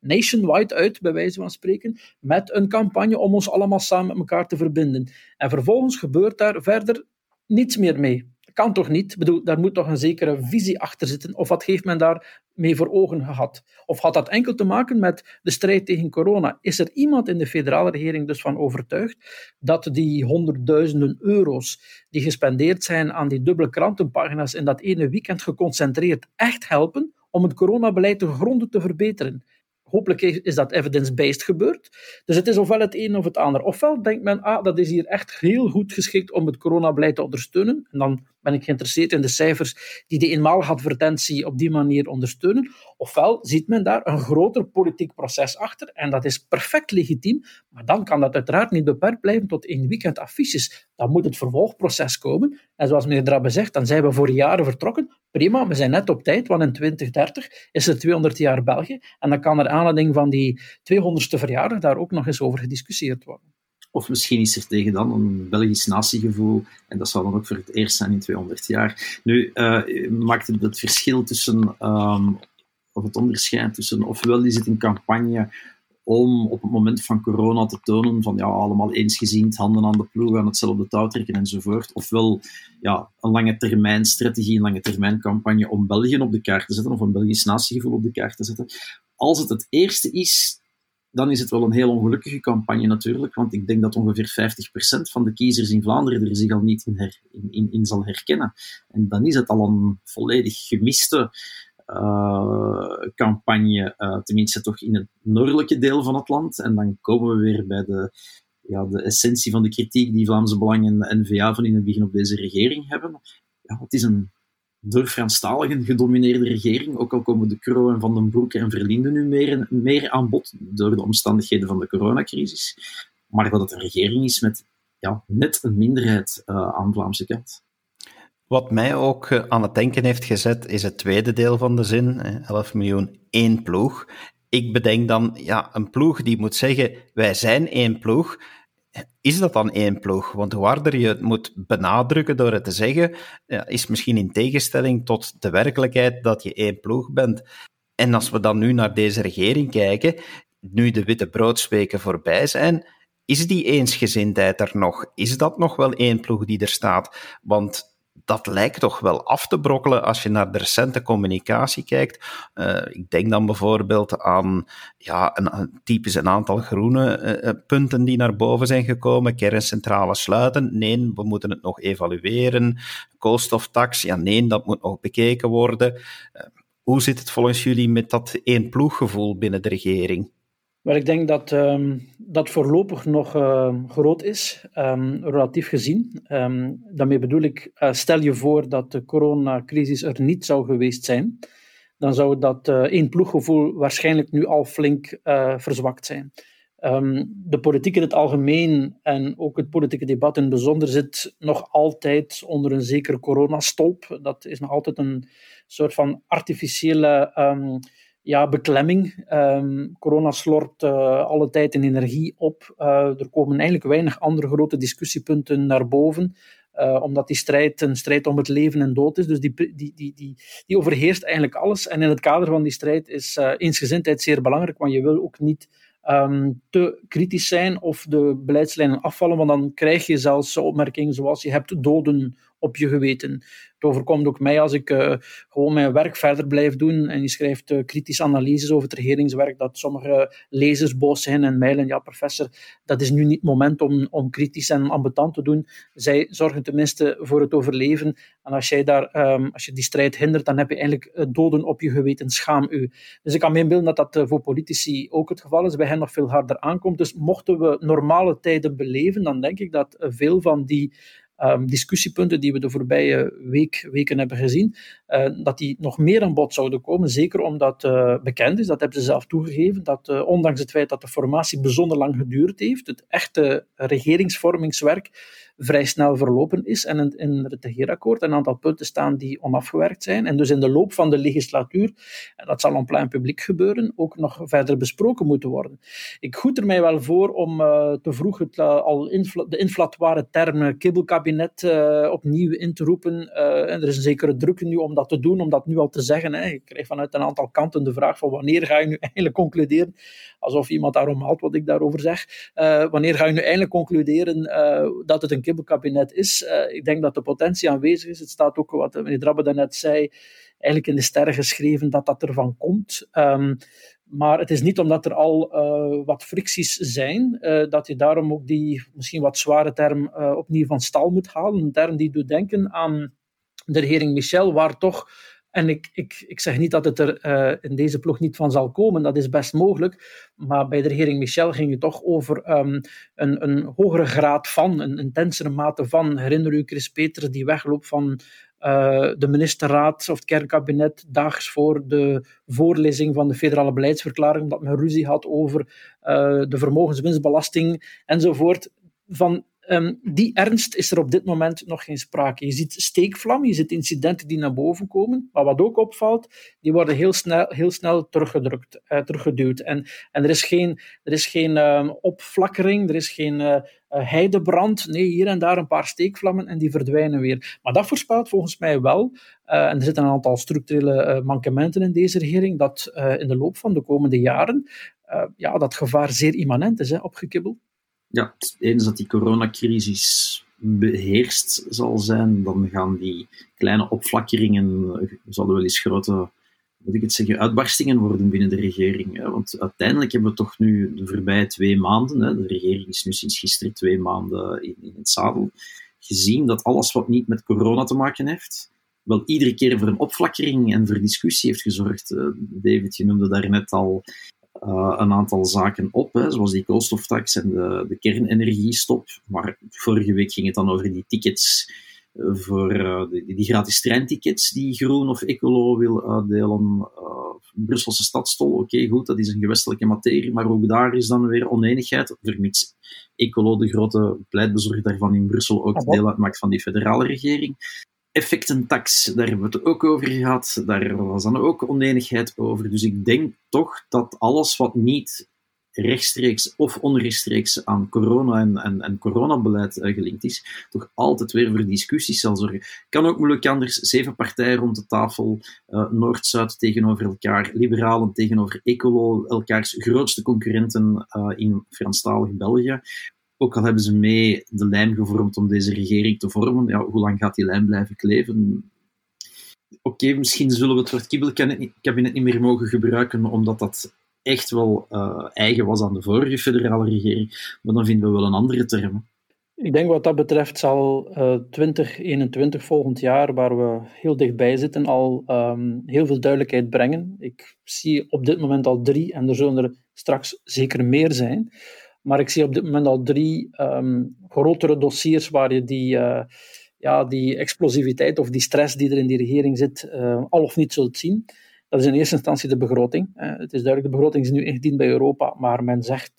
nationwide uit, bij wijze van spreken, met een campagne om ons allemaal samen met elkaar te verbinden. En vervolgens gebeurt daar verder niets meer mee kan toch niet? Ik bedoel, daar moet toch een zekere visie achter zitten. Of wat heeft men daar mee voor ogen gehad? Of had dat enkel te maken met de strijd tegen corona? Is er iemand in de federale regering dus van overtuigd dat die honderdduizenden euro's die gespendeerd zijn aan die dubbele krantenpagina's in dat ene weekend geconcentreerd echt helpen om het coronabeleid te gronden te verbeteren? hopelijk is dat evidence-based gebeurd. Dus het is ofwel het een of het ander. Ofwel denkt men, ah, dat is hier echt heel goed geschikt om het coronabeleid te ondersteunen. En dan ben ik geïnteresseerd in de cijfers die de eenmalige advertentie op die manier ondersteunen. Ofwel ziet men daar een groter politiek proces achter. En dat is perfect legitiem. Maar dan kan dat uiteraard niet beperkt blijven tot één weekend affiches. Dan moet het vervolgproces komen. En zoals meneer Drabbe zegt, dan zijn we voor jaren vertrokken. Prima, we zijn net op tijd, want in 2030 is er 200 jaar België. En dan kan er aanleiding van die 200ste verjaardag daar ook nog eens over gediscussieerd worden. Of misschien is er tegen dan een Belgisch natiegevoel, en dat zal dan ook voor het eerst zijn in 200 jaar. Nu, uh, maakt het het verschil tussen, um, of het onderscheid tussen, ofwel is het een campagne om op het moment van corona te tonen van ja, allemaal eensgezind, handen aan de ploeg, aan hetzelfde touw trekken enzovoort. Ofwel ja, een lange termijn strategie, een lange termijn campagne om België op de kaart te zetten, of een Belgisch natiegevoel op de kaart te zetten. Als het het eerste is, dan is het wel een heel ongelukkige campagne natuurlijk, want ik denk dat ongeveer 50% van de kiezers in Vlaanderen er zich al niet in, her, in, in, zal herkennen. En dan is het al een volledig gemiste uh, campagne, uh, tenminste toch in het noordelijke deel van het land. En dan komen we weer bij de, ja, de essentie van de kritiek die Vlaamse Belang en de N-VA van in het begin op deze regering hebben. Ja, het is een door Franstaligen gedomineerde regering, ook al komen de Croo en Van den Broek en Verlinde nu meer, meer aan bod door de omstandigheden van de coronacrisis. Maar dat het een regering is met ja, net een minderheid uh, aan Vlaamse kant. Wat mij ook eh, aan het denken heeft gezet, is het tweede deel van de zin. 11 miljoen, één ploeg. Ik bedenk dan, ja, een ploeg die moet zeggen, wij zijn één ploeg. Is dat dan één ploeg? Want hoe harder je het moet benadrukken door het te zeggen, is misschien in tegenstelling tot de werkelijkheid dat je één ploeg bent. En als we dan nu naar deze regering kijken, nu de witte broodsweken voorbij zijn, is die eensgezindheid er nog? Is dat nog wel één ploeg die er staat? Want dat lijkt toch wel af te brokkelen als je naar de recente communicatie kijkt. Uh, ik denk dan bijvoorbeeld aan ja, een, typisch een aantal groene uh, punten die naar boven zijn gekomen. Kerncentrale sluiten. Nee, we moeten het nog evalueren. Koolstoftax. Ja, nee, dat moet nog bekeken worden. Hoe zit het volgens jullie met dat één ploeggevoel binnen de regering? Wel, ik denk dat um, dat voorlopig nog uh, groot is, um, relatief gezien. Um, daarmee bedoel ik, uh, stel je voor dat de coronacrisis er niet zou geweest zijn, dan zou dat uh, één ploeggevoel waarschijnlijk nu al flink verzwakt zijn. de politiek in het algemeen en ook het politieke debat in het bijzonder zit nog altijd onder een zekere coronastolp. Dat is nog altijd een soort van artificiële ja, beklemming. Um, corona slorpt uh, alle tijd in energie op. Uh, er komen eigenlijk weinig andere grote discussiepunten naar boven. Uh, omdat die strijd een strijd om het leven en dood is. Dus die, die, die, die, die overheerst eigenlijk alles. En in het kader van die strijd is eensgezindheid zeer belangrijk, want je wil ook niet um, te kritisch zijn of de beleidslijnen afvallen, want dan krijg je zelfs opmerkingen zoals je hebt doden op je geweten. Het overkomt ook mij als ik uh, gewoon mijn werk verder blijf doen en je schrijft uh, kritische analyses over het regeringswerk, dat sommige lezers boos zijn en mailen, ja professor, dat is nu niet het moment om, om kritisch en ambetant te doen. Zij zorgen tenminste voor het overleven. En als, jij daar, um, als je die strijd hindert, dan heb je eigenlijk uh, doden op je geweten, schaam u. Dus ik kan me inbeelden dat dat voor politici ook het geval is, bij hen nog veel harder aankomt. Dus mochten we normale tijden beleven, dan denk ik dat veel van die um, discussiepunten die we de voorbije week, weken hebben gezien, dat die nog meer aan bod zouden komen. Zeker omdat uh, bekend is, dat hebben ze zelf toegegeven, dat uh, ondanks het feit dat de formatie bijzonder lang geduurd heeft, het echte regeringsvormingswerk vrij snel verlopen is en in het regeerakkoord een aantal punten staan die onafgewerkt zijn. En dus in de loop van de legislatuur, en dat zal op plein publiek gebeuren, ook nog verder besproken moeten worden. Ik goed er mij wel voor om te vroeg het, al de inflatoire term kibbelkabinet opnieuw in te roepen. en er is een zekere druk nu om dat te doen, om dat nu al te zeggen. Hè. Ik krijg vanuit een aantal kanten de vraag van wanneer ga je nu eindelijk concluderen, alsof iemand daarom haalt wat ik daarover zeg, wanneer ga je nu eindelijk concluderen dat het een kibbelkabinet is. Uh, ik denk dat de potentie aanwezig is. Het staat ook, wat meneer Drabbe daarnet zei, eigenlijk in de sterren geschreven dat dat ervan komt. Um, maar het is niet omdat er al uh, wat fricties zijn, uh, dat je daarom ook die misschien wat zware term opnieuw van stal moet halen. Een term die doet denken aan de regering Michel, waar toch en ik, ik, ik zeg niet dat het er uh, in deze ploeg niet van zal komen, dat is best mogelijk. Maar bij de regering Michel ging het toch over um, een, een hogere graad van, een intensere mate van. Herinner u Chris Peters die wegloopt van uh, de ministerraad of het kernkabinet daags voor de voorlezing van de federale beleidsverklaring, omdat men ruzie had over uh, de vermogenswinstbelasting enzovoort. Van Um, die ernst is er op dit moment nog geen sprake. Je ziet steekvlam, je ziet incidenten die naar boven komen, maar wat ook opvalt, die worden heel snel, heel snel teruggedrukt, uh, teruggeduwd. En, en er is geen, er is geen uh, opflakkering, er is geen uh, heidebrand. Nee, hier en daar een paar steekvlammen en die verdwijnen weer. Maar dat voorspelt volgens mij wel, en er zitten een aantal structurele mankementen in deze regering, dat in de loop van de komende jaren ja, dat gevaar zeer immanent is, hè, opgekibbeld ja, eens dat die coronacrisis beheerst zal zijn, dan gaan die kleine opflakkeringen, zouden wel eens grote, moet ik het zeggen, uitbarstingen worden binnen de regering. Want uiteindelijk hebben we toch nu de voorbije twee maanden, de regering is nu sinds gisteren twee maanden in, in het zadel, gezien dat alles wat niet met corona te maken heeft, wel iedere keer voor een opflakkering en voor discussie heeft gezorgd. Eh, David, je noemde daarnet al uh, een aantal zaken op, hè, zoals die koolstoftax en de, de kernenergiestop. Maar vorige week ging het dan over die tickets uh, voor uh, die, die, gratis treintickets die Groen of Ecolo wil uitdelen. Brusselse stadstol, oké, goed, dat is een gewestelijke materie, maar ook daar is dan weer oneenigheid, vermits Ecolo, de grote pleitbezorger daarvan in Brussel, ook deel uitmaakt van die federale regering effectentax, daar hebben we het ook over gehad. Daar was dan ook oneenigheid over. Dus ik denk toch dat alles wat niet rechtstreeks of onrechtstreeks aan corona en, en, coronabeleid uh, gelinkt is, toch altijd weer voor discussies zal zorgen. Kan ook moeilijk anders. Zeven partijen rond de tafel, uh, Noord-Zuid tegenover elkaar, liberalen tegenover ecolo, elkaars grootste concurrenten uh, in Franstalig België. Ook al hebben ze mee de lijm gevormd om deze regering te vormen, ja, hoe lang gaat die lijm blijven kleven? Oké, misschien zullen we het woord kibbelkabinet niet meer mogen gebruiken, omdat dat echt wel uh, eigen was aan de vorige federale regering. Maar dan vinden we wel een andere term. Ik denk wat dat betreft zal uh, 2021 volgend jaar, waar we heel dichtbij zitten, al um, heel veel duidelijkheid brengen. Ik zie op dit moment al drie, en er zullen er straks zeker meer zijn. Maar ik zie op dit moment al drie um, grotere dossiers waar je die, uh, ja, die explosiviteit of die stress die er in die regering zit, uh, al of niet zult zien. Dat is in eerste instantie de begroting. Het is duidelijk, de begroting is nu ingediend bij Europa, maar men zegt,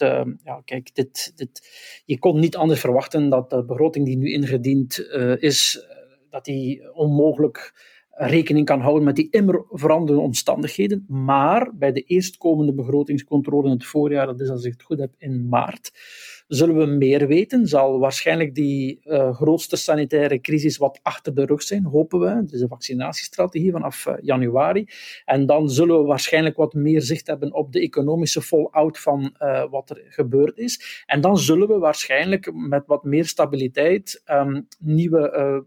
ja, kijk, dit, dit, je kon niet anders verwachten dat de begroting die nu ingediend is, dat die onmogelijk rekening kan houden met die immer veranderende omstandigheden. Maar bij de eerstkomende begrotingscontrole in het voorjaar, dat is als ik het goed heb in maart, zullen we meer weten. Zal waarschijnlijk die uh, grootste sanitaire crisis wat achter de rug zijn, hopen we. Dus de vaccinatiestrategie vanaf uh, januari. En dan zullen we waarschijnlijk wat meer zicht hebben op de economische fallout van uh, wat er gebeurd is. En dan zullen we waarschijnlijk met wat meer stabiliteit um, nieuwe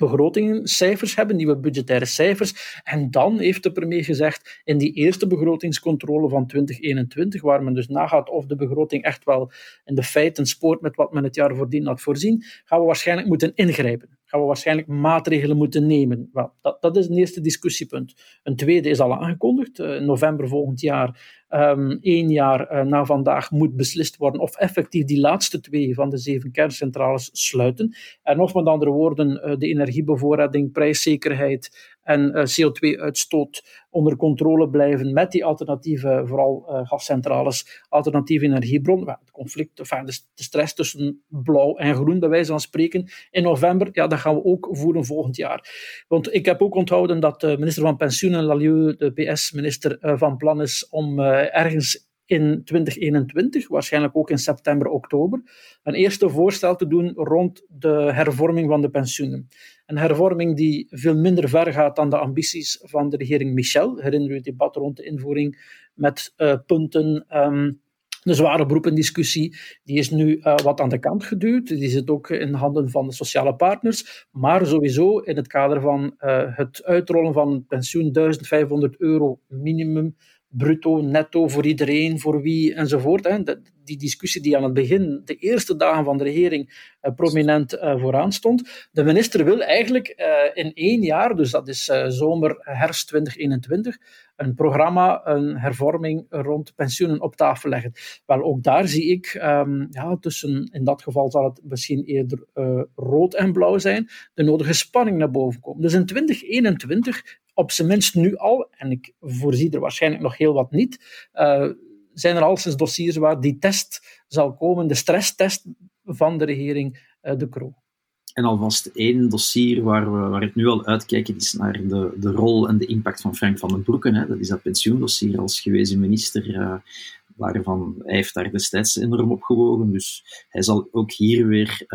begrotingen, cijfers hebben, nieuwe budgettaire cijfers. En dan heeft de premier gezegd, in die eerste begrotingscontrole van 2021, waar men dus nagaat of de begroting echt wel in de feiten spoort met wat men het jaar voordien had voorzien, gaan we waarschijnlijk moeten ingrijpen gaan we waarschijnlijk maatregelen moeten nemen. Dat, dat is een eerste discussiepunt. Een tweede is al aangekondigd. Uh, in november volgend jaar, um, jaar uh, na vandaag, moet beslist worden of effectief die laatste twee van de zeven kerncentrales sluiten. En of met andere woorden uh, de energiebevoorrading, prijszekerheid en uh, CO2-uitstoot onder controle blijven met die alternatieve, vooral uh, gascentrales, alternatieve energiebronnen. Het conflict, de, stress tussen blauw en groen, bij wijze van spreken, in november, ja, dat gaan we ook voeren volgend jaar. Want ik heb ook onthouden dat de minister van Pensioenen, Lalieu, de PS-minister, uh, van plan is om ergens in 2021, waarschijnlijk ook in september, oktober, een eerste voorstel te doen rond de hervorming van de pensioenen. Een hervorming die veel minder ver gaat dan de ambities van de regering Michel. Herinner u het debat rond de invoering met uh, punten. Um, de zware beroependiscussie die is nu uh, wat aan de kant geduwd. Die zit ook in handen van de sociale partners. Maar sowieso in het kader van uh, het uitrollen van pensioen 1500 euro minimum bruto, netto voor iedereen, voor wie enzovoort. Hè. Die discussie die aan het begin, de eerste dagen van de regering, uh, prominent uh, vooraan stond. De minister wil eigenlijk uh, in één jaar, dus dat is zomer, herfst 2021, een programma, een hervorming rond pensioenen op tafel leggen. Wel, ook daar zie ik, um, ja, tussen, in dat geval zal het misschien eerder rood en blauw zijn, de nodige spanning naar boven komen. Dus in 2021 op zijn minst nu al, en ik voorzie er waarschijnlijk nog heel wat niet, uh, zijn er al sinds dossiers waar die test zal komen, de stresstest van de regering uh, De Croo. En alvast één dossier waar, we, waar het nu al uitkijken is naar de, de rol en de impact van Frank van den Broeken. Hè. Dat is dat pensioendossier als gewezen minister, uh, waarvan hij heeft daar destijds enorm op gewogen. Dus hij zal ook hier weer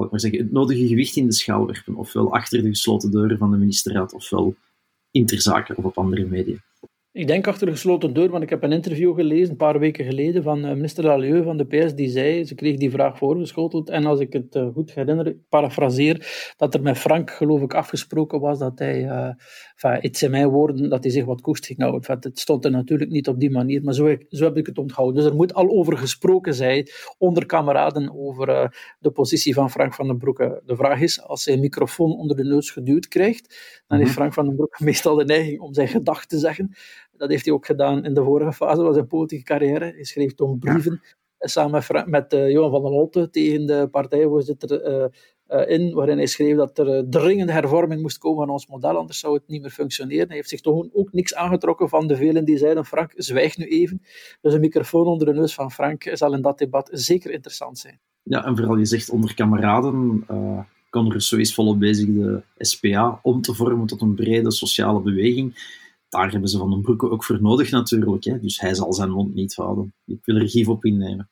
zal ik maar zeggen, het nodige gewicht in de schaal werpen. Ofwel achter de gesloten deuren van de ministerraad, ofwel interzaken of op andere media. Ik denk achter de gesloten deur, want ik heb een interview gelezen een paar weken geleden van uh, minister Lalieu van de PS, die zei, ze kreeg die vraag voorgeschoteld, en als ik het uh, goed herinner, ik parafraseer, dat er met Frank, geloof ik, afgesproken was dat hij, uh, enfin, iets in mijn woorden, dat hij zich wat koest ging houden. Enfin, het stond er natuurlijk niet op die manier, maar zo, zo heb ik het onthouden. Dus er moet al over gesproken zijn, onder kameraden, over de positie van Frank van den Broeke. De vraag is, als hij een microfoon onder de neus geduwd krijgt, dan heeft mhm. Frank van den Broeke meestal de neiging om zijn gedachten te zeggen. Dat heeft hij ook gedaan in de vorige fase van zijn politieke carrière. Hij schreef toen brieven ja. samen met, uh, Johan van der Holte tegen de partijvoorzitter uh, uh, in, waarin hij schreef dat er dringende hervorming moest komen van ons model, anders zou het niet meer functioneren. Hij heeft zich toch ook niks aangetrokken van de velen die zeiden, Frank, zwijg nu even. Dus een microfoon onder de neus van Frank zal in dat debat zeker interessant zijn. Ja, en vooral je zegt onder kameraden... Conor Rousseau is volop bezig de SPA om te vormen tot een brede sociale beweging daar hebben ze Van den Broeke ook voor nodig natuurlijk. Hè. Dus hij zal zijn mond niet houden. Ik wil er gif op innemen.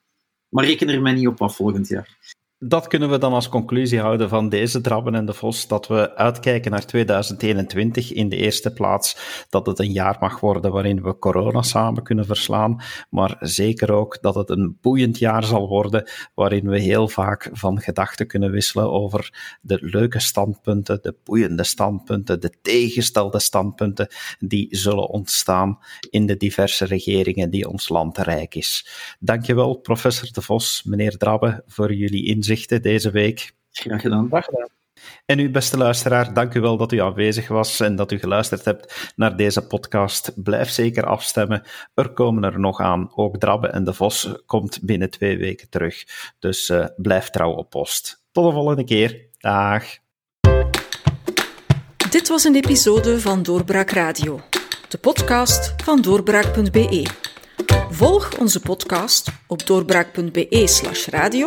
Maar reken er mij niet op af volgend jaar dat kunnen we dan als conclusie houden van deze Drabben en de Vos, dat we uitkijken naar 2021 in de eerste plaats, dat het een jaar mag worden waarin we corona samen kunnen verslaan, maar zeker ook dat het een boeiend jaar zal worden waarin we heel vaak van gedachten kunnen wisselen over de leuke standpunten, de boeiende standpunten, de tegenstelde standpunten die zullen ontstaan in de diverse regeringen die ons land rijk is. Dankjewel, professor de Vos, meneer Drabbe, voor jullie inzet deze week. Graag gedaan. Graag gedaan. En u, beste luisteraar, dank u wel dat u aanwezig was en dat u geluisterd hebt naar deze podcast. Blijf zeker afstemmen. Er komen er nog aan. Ook Drabbe en de Vos komt binnen twee weken terug. Dus uh, blijf trouw op post. Tot de volgende keer. Dag. Dit was een episode van Doorbraak Radio, de podcast van doorbraak.be. Volg onze podcast op doorbraak.be/radio